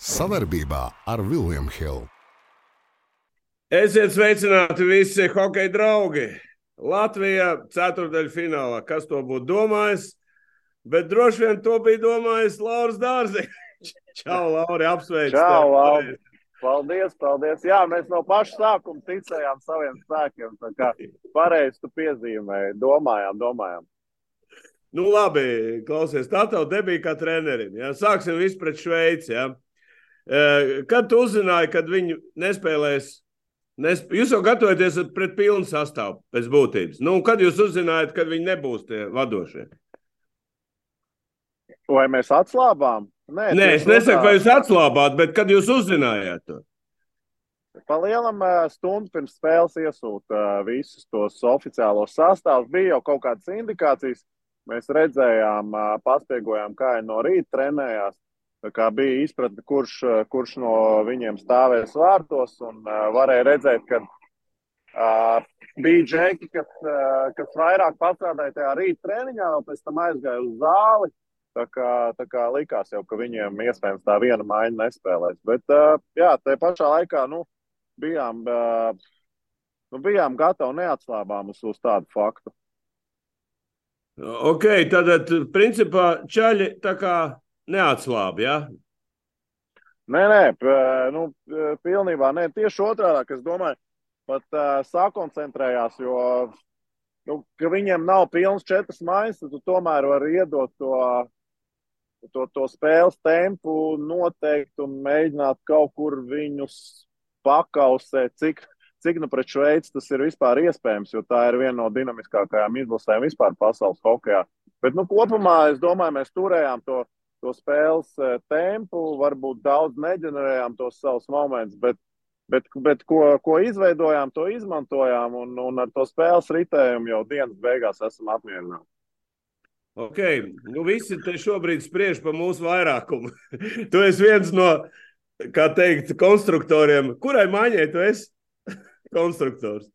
Savarbībā ar Vilniņu Hildu. Esiet sveicināti visi hockey draugi! Latvija ceturdaļfinālā. Kas to būtu domājis? Bet droši vien to bija domājis Lauris Dārziņš. Čau, Lauri, apsveicu! Čau, Lauri! Paldies, paldies. Jā, mēs no paša sākuma ticējām saviem spēkiem. Tā kā pareizi tu piezīmēji, domājām, domājām. Nu, labi, klausies, tā tev debija kā trenerim. Ja? Sāksim visu pret Šveici. Ja? Kad tu uzzināji, kad viņi nespēlēs, nesp... jūs jau gatavojaties pret pilnu sastāvu pēc būtības. Nu, kad jūs uzzinājāt, kad viņi nebūs tie vadošie? Vai mēs atslābām? Nē, Nē es nesaku, vai jūs atslābāt, bet kad jūs uzzinājāt to? Pa lielam stundu pirms spēles iesūta visus tos oficiālos sastāvus. Bija jau kaut kādas indikācijas. Mēs redzējām, paspiegojām, kā viņi no rīta trenējās. Tā bija izpratne, kurš, kurš no viņiem stāvēs vārtos. Un varēja redzēt, ka uh, bija džeki, kas, uh, kas vairāk pastrādāja tajā rīta treniņā, un pēc tam aizgāja uz zāli. Tā kā, tā kā likās jau, ka viņiem iespējams tā viena maiņa nespēlēs. Bet, uh, jā, tajā pašā laikā nu, bijām, uh, nu, bijām gatavi neatslābām uz, uz tādu faktu. Ok, tad, principā, čaļi tā kā neatslābi? Ja? Nē, nē, nu, pilnībā nē. Tieši otrādi, es domāju, pat uh, sakoncentrējās, jo nu, viņiem nav pilns četras maiņas, tad tu tomēr vari iedot to to, to spēles tempu noteikt un mēģināt kaut kur viņus pakausēt, cik, cik nu pret Šveici tas ir vispār iespējams, jo tā ir viena no dinamiskākajām izlasēm vispār pasaules hokeja. Bet nu, kopumā es domāju, mēs turējām to, to spēles eh, tempu, varbūt daudz neģenerējām tos savus momentus, bet, bet, bet ko, ko izveidojām, to izmantojām un, un ar to spēles ritējumu jau dienas beigās esam apmierināti. Ok, nu visi te šobrīd spriež par mūsu vairākumu. tu esi viens no, kā teikt, konstruktoriem. Kurai maiņai tu esi konstruktors?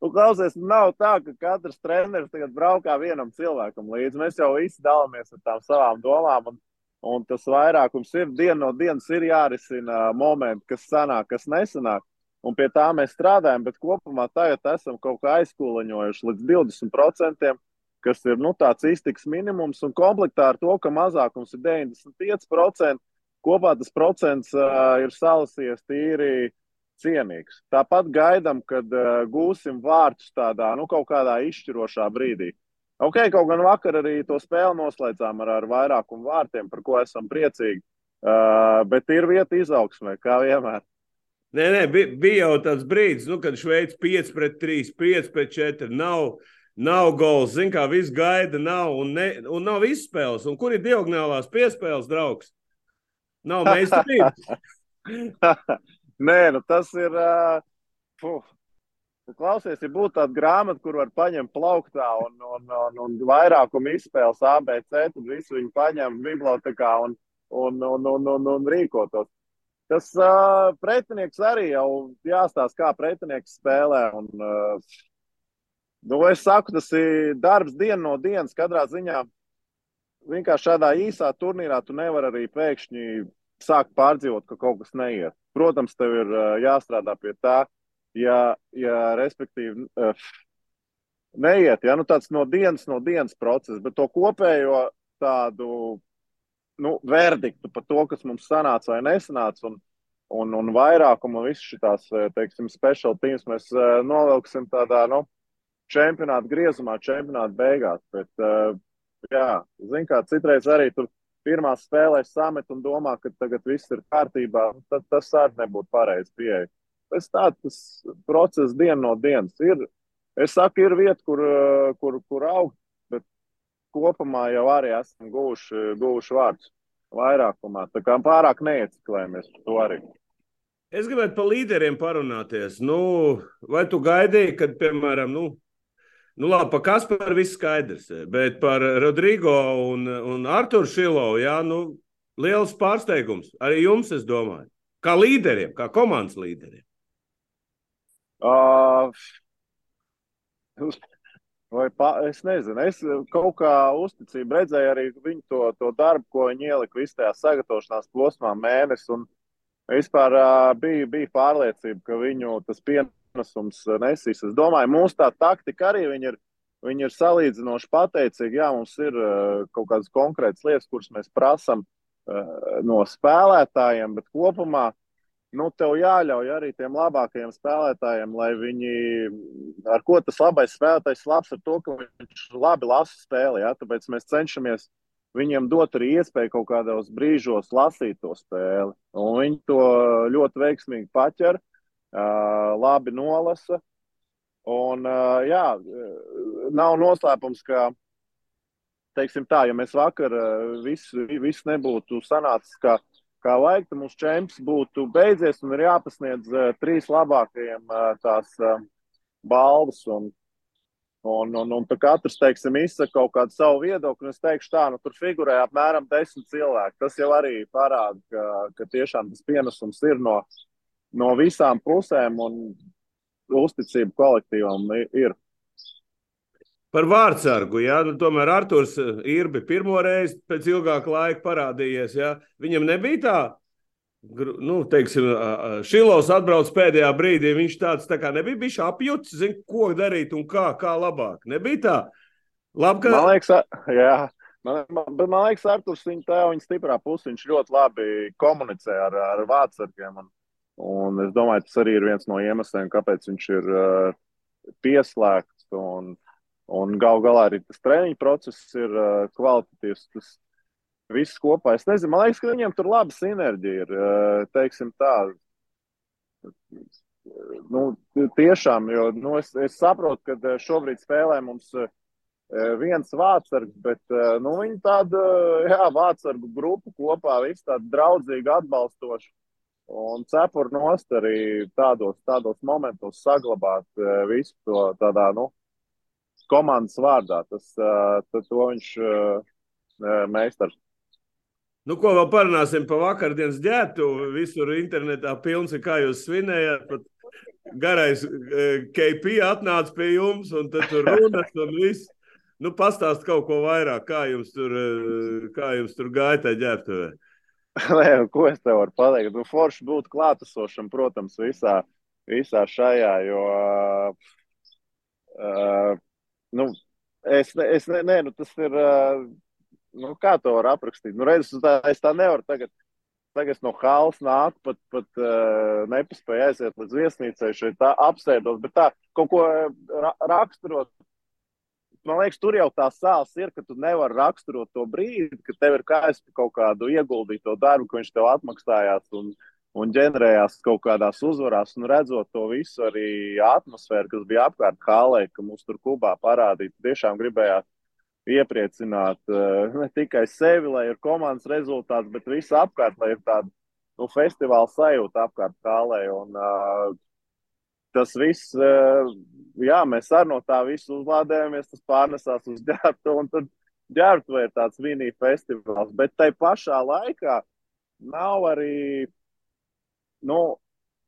Nu, klausies, nav tā, ka katrs treneris tagad braukā vienam cilvēkam līdzi. Mēs jau visi dalāmies ar tām savām domām. Un, un tas vairākums ir diena no dienas, ir jārisina momenti, kas sanāk, kas nesanāk un pie tā mēs strādājam, bet kopumā tagad esam kaut kā aizkūleņojuši līdz 20%, kas ir nu, tāds iztiks minimums, un komplektā ar to, ka mazākums ir 95%, kopā tas procents uh, ir salasies tīri cienīgs. Tāpat gaidām, kad uh, gūsim vārdus tādā nu, kaut kādā izšķirošā brīdī. Ok, kaut gan vakar arī to spēli noslēdzām ar, ar vairākumu vārtiem, par ko esam priecīgi. Uh, bet ir vieta izaugsmē, kā vienmēr. Nē, nē, bija, bija jau tāds brīdis, nu, kad Šveice 5 pret 3, 5 pret 4 nav. Nav gols, zina, kā viss gaida, nav un, ne, un nav izspēles. Un kur ir diagonālās piespēles, draugs? Nav meistarības. Nē, nu tas ir. Uh, Klausies, ja būtu tāda grāmata, kur var paņemt plauktā un, un, un, un vairākumu izspēles ABC, tad visu viņi paņem bibliotekā un, un, un, un, un, un rīkotos. Tas uh, pretinieks arī jau jāstāsta, kā pretinieks spēlē. Un, uh, nu, es saku, tas ir darbs diena no dienas. Katrā ziņā vienkārši šādā īsā turnīrā tu nevari arī pēkšņi sākt pārdzīvot, ka kaut kas neiet. Protams, tev ir jāstrādā pie tā, ja, ja respektīvi neiet. Ja? Nu, tāds no dienas, no dienas process, bet to kopējo tādu nu, verdiktu par to, kas mums sanāca vai nesanāca. Un, un, un vairākumu un visas šīs, teiksim, special teams mēs novilksim tādā, nu, čempionāta griezumā, čempionāta beigās. Bet, jā, zin kā, citreiz arī tur pirmā spēlē samet un domā, ka tagad viss ir kārtībā, tad tas arī nebūtu pareizi pieeja. Tas process dienu no dienas ir. Es saku, ir vieta, kur, kur, kur augt, kopumā jau arī esam guvuši, guvuši vārdus vairākumā. Tā kā pārāk neieciklējamies par to arī. Es gribētu par līderiem parunāties. Nu, vai tu gaidīji, kad, piemēram, nu, nu labi, par Kasparu viss skaidrs, bet par Rodrigo un, un Arturu Šilovu, jā, nu, liels pārsteigums. Arī jums, es domāju, kā līderiem, kā komandas līderiem. Uh, Vai pa, es nezinu, es kaut kā uzticību redzēju arī viņu to, to darbu, ko viņi ielika visā tajā sagatavošanās posmā mēnesi. Un vispār uh, bija, bija pārliecība, ka viņu tas pienesums nesīs. Es domāju, mūsu tā taktika arī ir, ir salīdzinoši pateicīga. Jā, mums ir uh, kaut kādas konkrētas lietas, kuras mēs prasām uh, no spēlētājiem, bet kopumā nu, tev jāļauj arī tiem labākajiem spēlētājiem, lai viņi, ar ko tas labais spēlētājs labs ar to, ka viņš labi lasa spēli. Ja? Tāpēc mēs cenšamies viņiem dot arī iespēju kaut kādos brīžos lasīt to spēli. Un viņi to ļoti veiksmīgi paķer, labi nolasa. Un, uh, jā, nav noslēpums, ka, teiksim tā, ja mēs vakar uh, viss vis nebūtu sanācis, ka kā vajag, tad mūsu čempions būtu beidzies un ir jāpasniedz uh, trīs labākajiem uh, tās uh, balvas. Un, un, un, un katrs, teiksim, izsaka kaut kādu savu viedokli. Es teikšu, tā, nu, tur figurē apmēram desmit cilvēki. Tas jau arī parāda, ka, ka tiešām tas pienesums ir no, no visām pusēm un uzticība kolektīvam ir. Par vārdsargu. Ja? Nu, tomēr Arthurs eh, Irbi pirmo reizi pēc ilgāka laika parādījies. Ja? Viņam nebija tā. Nu, teiksim, Šilovs atbrauc pēdējā brīdī. Viņš tāds tā kā nebija bijis apjucis, zin, ko darīt un kā, kā labāk. Nebija tā. Labi, ka... Man liekas, jā. Man, man, man liekas, Arthurs viņa tā viņa stiprā puse. Viņš ļoti labi komunicē ar, ar vārdsargiem. Un, un es domāju, tas arī ir viens no iemesliem, kāpēc viņš ir uh, pieslēgts. Un, uh, Un gal galā arī tas treniņu process ir uh, kvalitatīvs. Tas viss kopā. Es nezinu, man liekas, ka viņiem tur laba sinerģija ir. Uh, teiksim tā. Nu, tiešām, jo nu, es, es saprotu, ka šobrīd spēlē mums uh, viens vārdsargs, bet uh, nu, viņi tādu jā, vārdsargu grupu kopā, viss tādu draudzīgu, atbalstošu. Un cepuri nost arī tādos, tādos momentos saglabāt uh, visu to tādā, nu, komandas vārdā. Tas, tas to viņš meistars. Nu, ko vēl parunāsim par vakardienas ģērbtu? Visur internetā pilns ir, kā jūs svinējāt. Pat garais KP atnāca pie jums, un tad tur runas un viss. Nu, pastāst kaut ko vairāk, kā jums tur, kā jums tur gāja tajā ģērbtuvē. Nē, ko es tev varu pateikt? Nu, forši būt klātesošam, protams, visā, visā šajā, jo uh, nu, es, es ne, ne, nu, tas ir. Nu, kā to var aprakstīt? Nu, redz, tā, es tā nevaru tagad. Tagad no halas nāk, pat, pat uh, nepaspēju aiziet līdz viesnīcai, šeit tā apsēdos, bet tā kaut ko ra raksturot. Man liekas, tur jau tā sāls ir, ka tu nevari raksturot to brīdi, kad tev ir kāds kaut kādu ieguldīto darbu, ko viņš tev atmaksājās. Un, un ģenerējās kaut kādās uzvarās, un redzot to visu, arī atmosfēru, kas bija apkārt Hālē, ka mums tur Kubā parādīja, tiešām gribējāt iepriecināt uh, ne tikai sevi, lai ir komandas rezultāts, bet visu apkārt, lai ir tāda nu, festivāla sajūta apkārt Hālē. Un, uh, tas viss, uh, jā, mēs arī no tā visu uzlādējamies, tas pārnesās uz ģērbtu, un tad ģērbtu ir tāds mini festivāls, bet tai pašā laikā nav arī nu,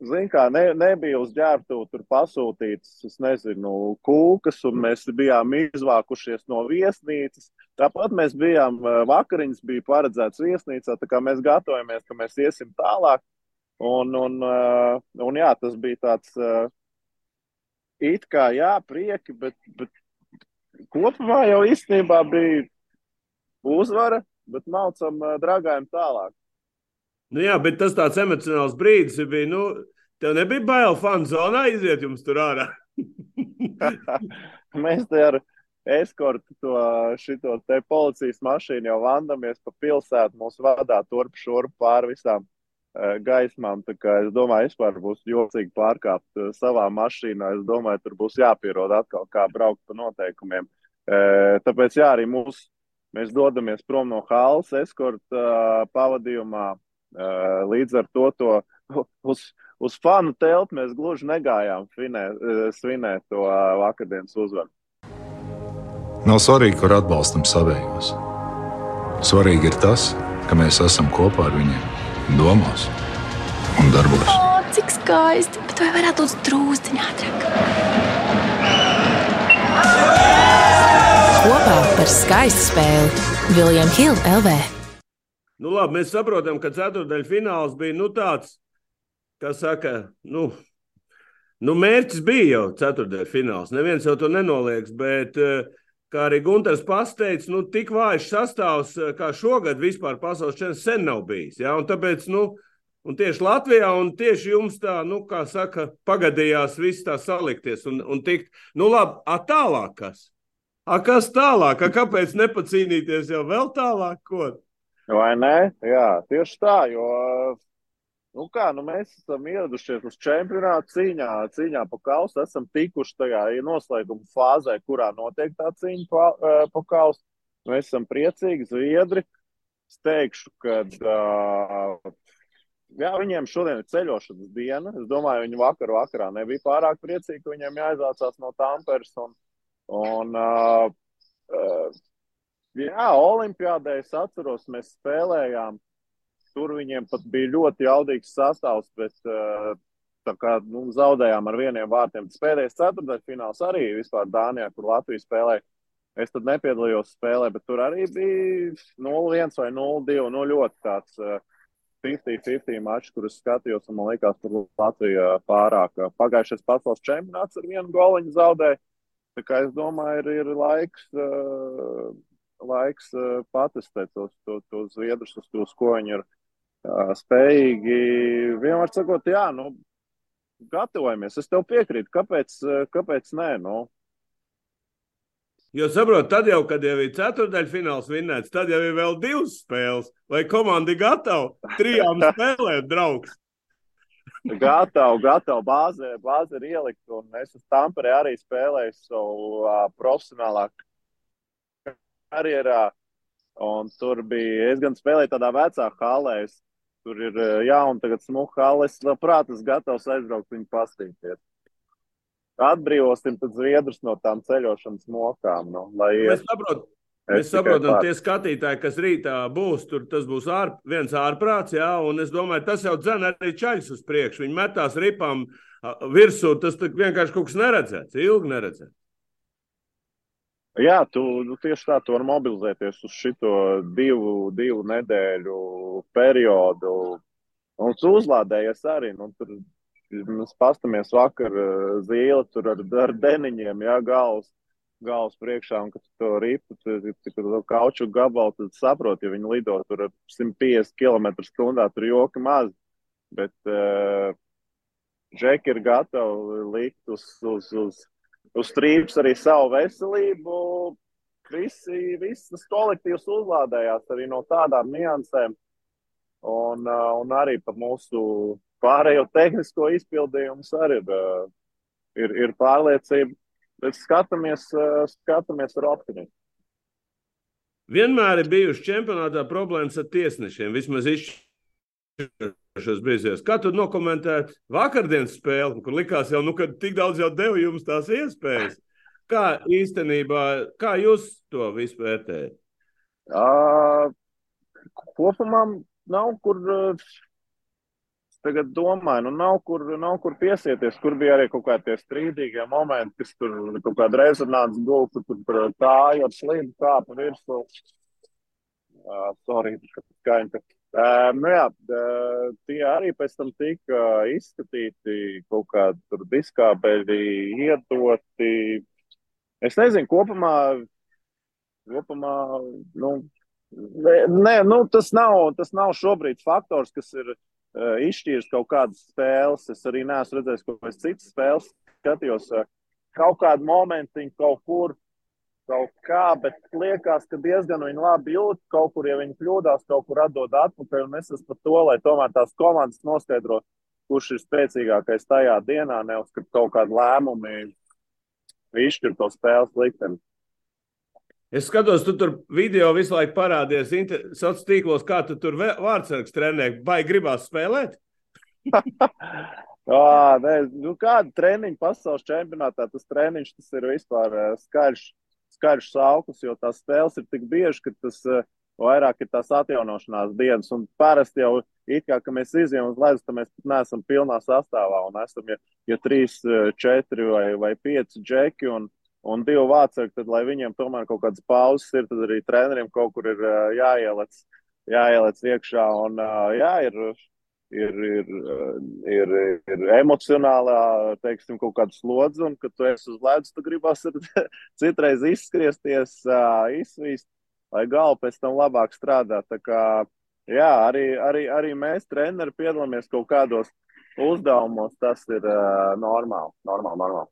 Ziniet, kā ne, nebija uz ģērbtu tur pasūtīts, es nezinu, kūkas, un mēs bijām izvākušies no viesnīcas. Tāpat mēs bijām, eh, vakariņas bija paredzēts viesnīcā, tā kā mēs gatavojamies, ka mēs iesim tālāk. Un, un, eh, un jā, tas bija tāds eh, it kā jā, prieki, bet, bet kopumā jau īstenībā bija uzvara, bet maucam dragājam tālāk. Nu, jā, bet tas tāds emocionāls brīdis bija. Nu, tev nebija bail fanu zonā iziet jums tur ārā. Mēs te ar eskortu to šito te policijas mašīnu jau vandamies pa pilsētu. Mūs vadā turp šurp pāri visām gaismām. Es domāju, vispār būs jocīgi pārkāpt savā mašīnā. Es domāju, tur būs jāpierod atkal, kā braukt pa noteikumiem. Tāpēc jā, arī mūs, mēs dodamies prom no halas eskorta pavadījumā. Līdz ar to, to uz, uz fanu telpu mēs gluži negājām finē, svinēt to vakardienas uzvaru. Nav svarīgi, kur atbalstam savējos. Svarīgi ir tas, ka mēs esam kopā ar viņiem, domās un darbos. O, cik skaisti! Bet vai varētu būt drūzdiņā ātrāk? kopā par skaistu spēli Viljams Hilde LV. Nu, labi, mēs saprotam, ka ceturdaļa fināls bija nu, tāds, kā saka, nu, nu, mērķis bija jau ceturdaļa fināls. Neviens jau to nenoliedz, bet, eh, kā arī Gunārs pasteica, nu, tik vājš sastāvs kā šogad vispār pasaules čempionāts sen nav bijis. Ja? Un tāpēc, nu, Un tieši Latvijā, un tieši jums tā, nu, kā saka, pagadījās viss tā salikties un, un tikt, nu, labi, a tālāk kas? A kas tālāk? A kāpēc nepacīnīties jau vēl tālāk? Ko? Vai ne? Jā, tieši tā, jo, nu kā, nu mēs esam ieradušies uz čempionātu cīņā, cīņā pa kausu, esam tikuši tajā noslēguma fāzē, kurā notiek tā cīņa pa, pa kausu. Mēs esam priecīgi, zviedri. Es teikšu, ka jā, viņiem šodien ir ceļošanas diena. Es domāju, viņi vakar vakarā nebija pārāk priecīgi, ka viņiem jāizvācās no Tamperes. Un, un, jā, Olimpijādē es atceros, mēs spēlējām. Tur viņiem pat bija ļoti jaudīgs sastāvs, bet uh, tā kā nu, zaudējām ar vieniem vārtiem. Pēdējais ceturdaļfināls arī vispār Dānijā, kur Latvija spēlēja. Es tad nepiedalījos spēlē, bet tur arī bija 0-1 vai 0-2. Nu, ļoti tāds uh, 50-50 mačs, kurus skatījos, un man liekas, tur Latvija pārāk. Pagājušais pasaules čempionāts ar vienu goliņu zaudēja. Tā kā es domāju, ir, ir laiks, laiks patestēt tos, tos, tos zviedrus, uz tos, ko viņi ir spējīgi. Vienmēr sakot, jā, nu, gatavojamies. Es tev piekrītu, kāpēc, kāpēc nē? Nu, Jo saprotu, tad jau, kad jau ir ceturdaļfināls vinnēts, tad jau ir vēl divas spēles. Vai komanda ir gatava trijām spēlēm, draugs? Gatavu, gatavu bāzi, bāzi ir ielikt. Un es uz Tamperē arī spēlēju savu uh, profesionālā karjerā. Un tur bija, es gan spēlēju tādā vecā halē. Es, tur ir jauna, tagad smuka halē. Es labprāt esmu gatavs aizbraukt viņu pastīties atbrīvosim Zviedrus no tām ceļošanas mokām. Nu, mēs saprotam, mēs saprotam tie skatītāji, kas rītā būs, tur tas būs ār, viens ārprāts, jā, un es domāju, tas jau dzen arī čaļus uz priekšu. Viņi metās ripām virsū, tas vienkārši kaut kas neredzēts, ilgi neredzēts. Jā, tu nu, tieši tā, tu vari mobilizēties uz šo divu, divu nedēļu periodu. Un tu uzlādējies arī. Nu, tur Mēs pastamies vakar eh, zīle tur ar, ar deniņiem, jā, galvas, galvas priekšā, un kad to ripu, cik to kauču gabalu, tad saproti, ja viņi lido tur ar 150 km stundā, tur joki maz. Bet uh, Džeki ir gatavi likt uz, uz, uz, uz strīpes arī savu veselību. Visi, visas kolektīvs uzlādējās arī no tādām niansēm. Un, un arī par mūsu pārējo tehnisko izpildījumu arī ir, ir, ir pārliecība. Bet skatāmies, skatāmies ar optimismu. Vienmēr ir bijušas čempionātā problēmas ar tiesnešiem. Vismaz izšķiršanas brīžos. Kā tu nokomentētu vakardienas spēli, kur likās jau, nu, ka tik daudz jau deva jums tās iespējas? Kā īstenībā, kā jūs to visu vērtējat? Uh, kopumā nav kur tagad domāju, nu nav kur, nav kur piesieties, kur bija arī kaut kādi strīdīgie momenti, kas tur kaut kāda rezonants gulta, tur tur tāja ar slīdu kāpa virsū. Uh, sorry, skaņa. Uh, nu jā, uh, tie arī pēc tam tika izskatīti, kaut kādi diskābeļi iedoti. Es nezinu, kopumā, kopumā nu, ne, nu, tas, nav, tas nav šobrīd faktors, kas ir uh, izšķīris kaut kādas spēles. Es arī neesmu redzējis kaut kādas citas spēles. Skatījos uh, kaut kādu momentiņu kaut kur. Kaut kā, bet liekas, ka diezgan viņi labi jūt. Kaut kur, ja viņi kļūdās, kaut kur atdod atpakaļ. Un es esmu par to, lai tomēr tās komandas noskaidro, kurš ir spēcīgākais tajā dienā, nevis ka kaut kādi lēmumi izšķir to spēles likteni. Es skatos, tu tur video visu laiku parādies sociālos tīklos, kā tu tur vārdsargs trenē. Vai gribās spēlēt? Jā, nē, nu kāda treniņa pasaules čempionātā, tas treniņš tas ir vispār skaļš, skaļš sauklis, jo tās spēles ir tik bieži, ka tas vairāk ir tās atjaunošanās dienas. Un parasti jau it kā, mēs izjām uz ledus, tad mēs pat neesam pilnā sastāvā un esam, ja, ja trīs, četri vai, vai pieci džeki un, un divi vācēji, tad, lai viņiem tomēr kaut kādas pauzes ir, tad arī treneriem kaut kur ir jāieliec, jāieliec iekšā. Un, jā, ir, ir, ir, ir, ir emocionālā, teiksim, kaut kāda slodze, un, kad tu esi uz ledus, tu gribas citreiz izskriesties, izsvīst, lai galva pēc tam labāk strādā. Tā kā, jā, arī, arī, arī mēs, treneri, piedalāmies kaut kādos uzdevumos. Tas ir uh, normāli, normāli, normāli.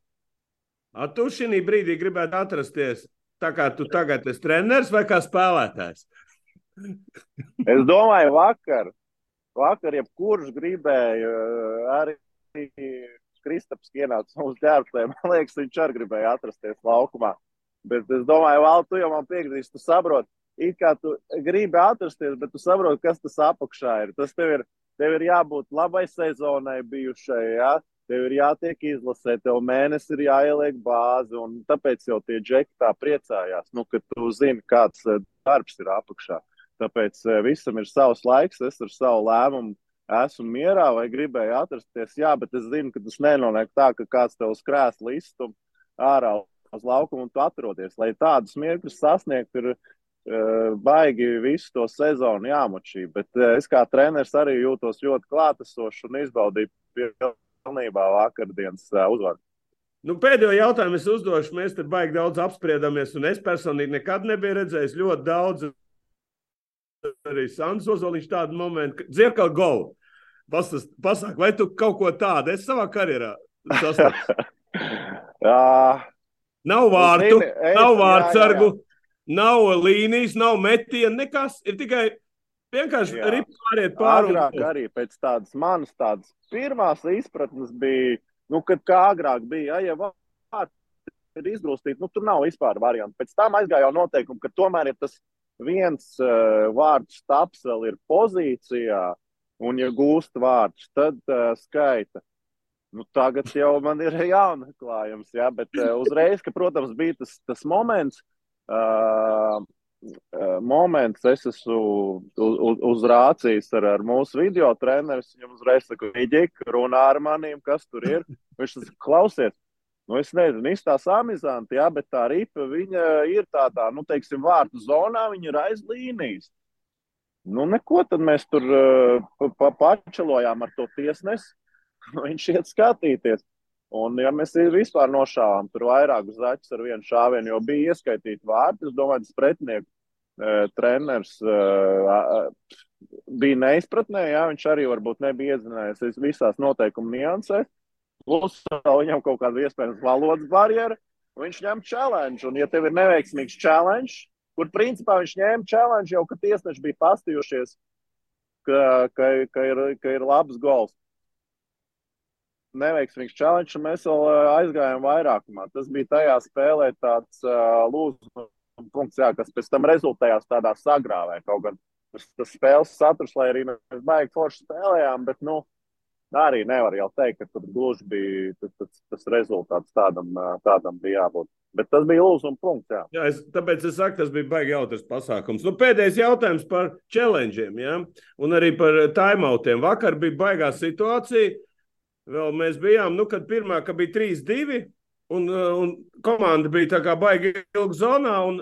A, tu šī brīdī gribētu atrasties tā kā tu tagad esi treneris vai kā spēlētājs? es domāju, vakar, vakar jebkurš gribēja arī Kristaps ienāca mums ģērbtē. Man liekas, viņš arī gribēja atrasties laukumā. Bet es domāju, Val, tu jau man piekritīs, tu saproti, it kā tu gribi atrasties, bet tu saproti, kas tas apakšā ir. Tas tev ir, tev ir jābūt labai sezonai bijušai, ja? tev ir jātiek izlasē, tev mēnesis ir jāieliek bāzi, un tāpēc jau tie džeki tā priecājās, nu, ka tu zini, kāds eh, darbs ir apakšā. Tāpēc eh, visam ir savs laiks, es ar savu lēmumu esmu mierā vai gribēju atrasties. Jā, bet es zinu, ka tas nenonāk tā, ka kāds tev uz krēsla izstum ārā uz laukumu un tu atrodies. Lai tādus mirkļus sasniegtu, ir uh, baigi visu to sezonu jāmačī. Bet uh, es kā treneris arī jūtos ļoti klātesošs un izbaudīju pilnībā vakardienas uh, uzvaru. Nu, pēdējo jautājumu es uzdošu. Mēs te baigi daudz apspriedamies, un es personīgi nekad nebiju redzējis ļoti daudz. Arī Sandrs Ozoliņš tādu momentu, ka dzirkal golu. Pasaka, vai tu kaut ko tādu esi savā karjerā sasniedzis? nav vārtu, zini, es, nav vārdsargu, jā, jā. nav līnijas, nav metienu, nekas. Ir tikai vienkārši ripāriet pāri. Agrāk arī pēc tādas manas tādas pirmās izpratnes bija, nu, kad kā agrāk bija, ja, ja vārds ir izgrūstīti, nu, tur nav vispār variantu. Pēc tam aizgāja jau noteikumi, ka tomēr ir tas viens uh, vārds taps vēl ir pozīcijā, un ja gūst vārdus, tad uh, skaita. Nu, tagad jau man ir jāatklājums, ja, bet uh, uzreiz, ka, protams, bija tas, tas moments, uh, uh, moments, es esmu uz, uz, uzrācījis ar, ar mūsu video treneru. Viņam uzreiz saka, Iģik, runā ar maniem, kas tur ir. Viņš saka, klausies, nu, es nezinu, izstāsta amizanti, jā, bet tā ripa, viņa ir tādā, nu, teiksim, vārtu zonā, viņa ir aiz līnijas. Nu, neko, tad mēs tur uh, pa pačelojām ar to tiesnesi. Viņš iet skatīties. Un, ja mēs vispār nošāvām tur vairākus zaķus ar vienu šāvienu, jo bija ieskaitīti vārti, es domāju, tas pretinieku uh, treneris uh, bija neizpratnē, jā, viņš arī varbūt nebija iedzinājies visās noteikumu niansēs. Plus, viņam kaut kāda iespējams valodas barjera, viņš ņem challenge. Un, ja tev ir neveiksmīgs challenge, kur principā viņš ņēma challenge jau, kad tiesneši bija pastījušies, ka, ka, ka, ir, ka ir labs gols. Neveiksmīgs challenge, un mēs vēl aizgājām vairākumā. Tas bija tajā spēlē tāds uh, lūzuma punkts, jā, kas pēc tam rezultējās tādā sagrāvē. Kaut gan tas, tas spēles saturs, lai arī mēs baigi forši spēlējām, bet, nu, arī nevar jau teikt, ka tur gluži bija tas, tas, tas rezultāts tādam, tādam bija jābūt. Bet tas bija lūzuma punkts. Jā. Jā, es, tāpēc es saku, tas bija baigi jautrs pasākums. Nu, pēdējais jautājums par challengeiem ja? un arī par timeoutiem. Vakar bija baigā situācija. Vēl mēs bijām, nu, kad pirmā, ka bija 3-2, un, un komanda bija tā kā baigi ilgi zonā, un,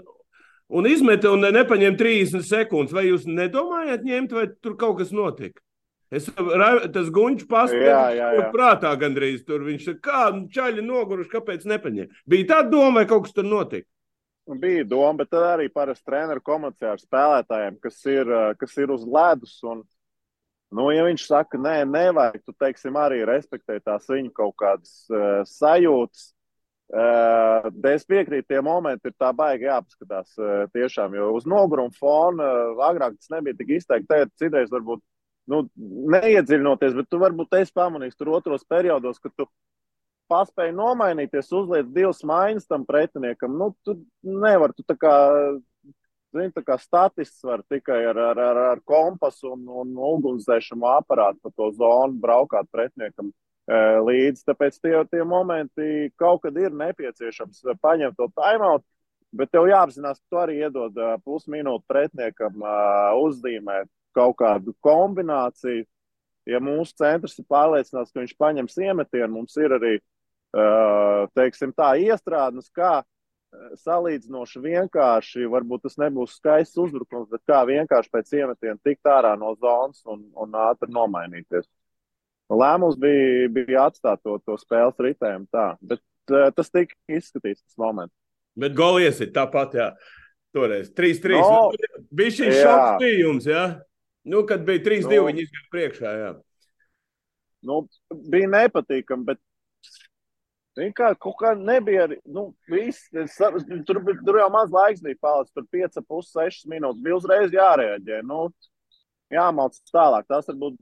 un izmeta un nepaņēma 30 sekundes. Vai jūs nedomājat ņemt, vai tur kaut kas notika? Es tas guņš paspēju prātā gandrīz tur. Viņš ir kā nu, čaļi noguruši, kāpēc nepaņēma. Bija tāda doma, vai kaut kas tur notika? Bija doma, bet tad arī parasti treneru komunicē ar spēlētājiem, kas ir, kas ir uz ledus. Un, nu, ja viņš saka, nē, nevajag, tu teiksim, arī respektē tās viņa kaut kādas uh, sajūtas. Uh, es piekrītu, tie momenti ir tā baigi jāpaskatās. Uh, tiešām, jo uz noguruma fona uh, agrāk tas nebija tik izteikti. Tagad citreiz varbūt nu, neiedziļinoties, bet tu varbūt esi pamanījis tur otros periodos, kad tu paspēji nomainīties, uzliec divas maiņas tam pretiniekam. Nu, tu nevari, tu tā kā, zini, tā kā statists var tikai ar, ar, ar, ar kompasu un, un ugunsdzēšanu aparātu pa to zonu braukāt pretiniekam e, līdzi. Tāpēc tie, tie momenti kaut kad ir nepieciešams paņemt to timeout. Bet tev jāapzinās, ka tu arī iedod pusminūti pretiniekam uh, uzzīmēt, kaut kādu kombināciju. Ja mūsu centrs ir pārliecināts, ka viņš paņems iemetienu, mums ir arī teiksim, tā iestrādes, kā salīdzinoši vienkārši, varbūt tas nebūs skaists uzbrukums, bet kā vienkārši pēc iemetiena tikt ārā no zonas un, un ātri nomainīties. Lēmums bija, bija atstāt to, to spēles ritējumu tā, bet uh, tas tika izskatīts tas moments. Bet golies ir tāpat, jā. Toreiz 3-3. No, bija šis šoks bija jums, jā? Nu, kad bija 3-2, no, viņi izgāja priekšā, jā. Nu, bija nepatīkami, bet Vienkārši kaut kā nebija arī. Nu, viss, tur, tur jau maz laiks bija palicis. Tur 5,5, 6 minūtes. Bija uzreiz jārēģē. Nu, jāmāc tālāk. Tas varbūt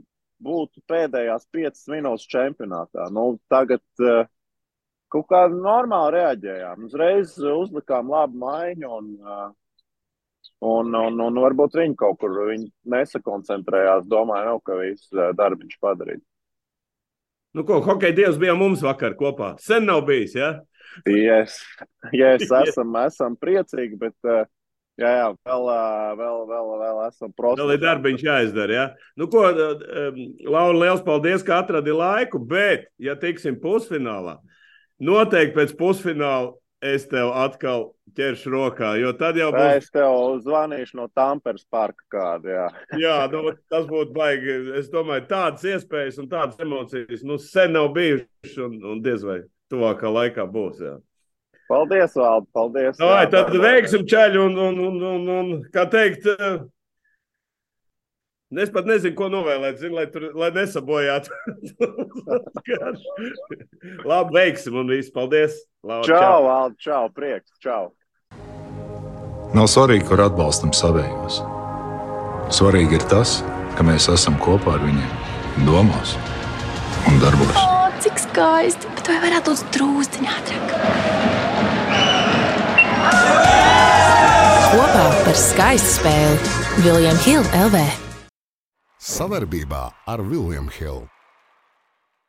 būtu pēdējās 5 minūtes čempionātā. Nu, tagad uh, kaut kā normāli reaģējām. Uzreiz uzlikām labu maiņu. Un, uh, Un, un, un varbūt viņi kaut kur viņi nesakoncentrējās. Domāju, nav, ka viss darbiņš padarīts. Nu, ko, hokeja dievs bija mums vakar kopā. Sen nav bijis, ja? Yes. Yes, esam, esam priecīgi, bet uh, jā, jā, vēl, vēl, vēl, vēl esam prosperīgi. Vēl ir darbiņš jāizdara, ja? Nu, ko, Laura, liels paldies, ka atradi laiku, bet, ja tiksim pusfinālā, noteikti pēc pusfināla es tev atkal ķeršu rokā. Jo tad jau būs. Es tev zvanīšu no Tamperes parka kādu. Jā, jā nu, tas būtu baigi. Es domāju, tādas iespējas un tādas emocijas nu, sen nav bijušas, un, un diez vai tuvākā laikā būs. Jā. Paldies, Valdi. Paldies. Jā, tad veiksim ceļu un, un, un, un, un, kā teikt, Es pat nezinu, ko novēlēt, zinu, lai, tur, lai nesabojātu. Labi, veiksim un viss. Paldies! Laura, čau, Alde! Čau, prieks! Čau! Nav svarīgi, kur atbalstam savējos. Svarīgi ir tas, ka mēs esam kopā ar viņiem, domās un darbos. O, cik skaisti! Bet vai varētu būt drūztiņā ātrāk? Kopā par skaistu spēli Viljams Hilde LV. Savarbībā ar Vilniņu Hildu.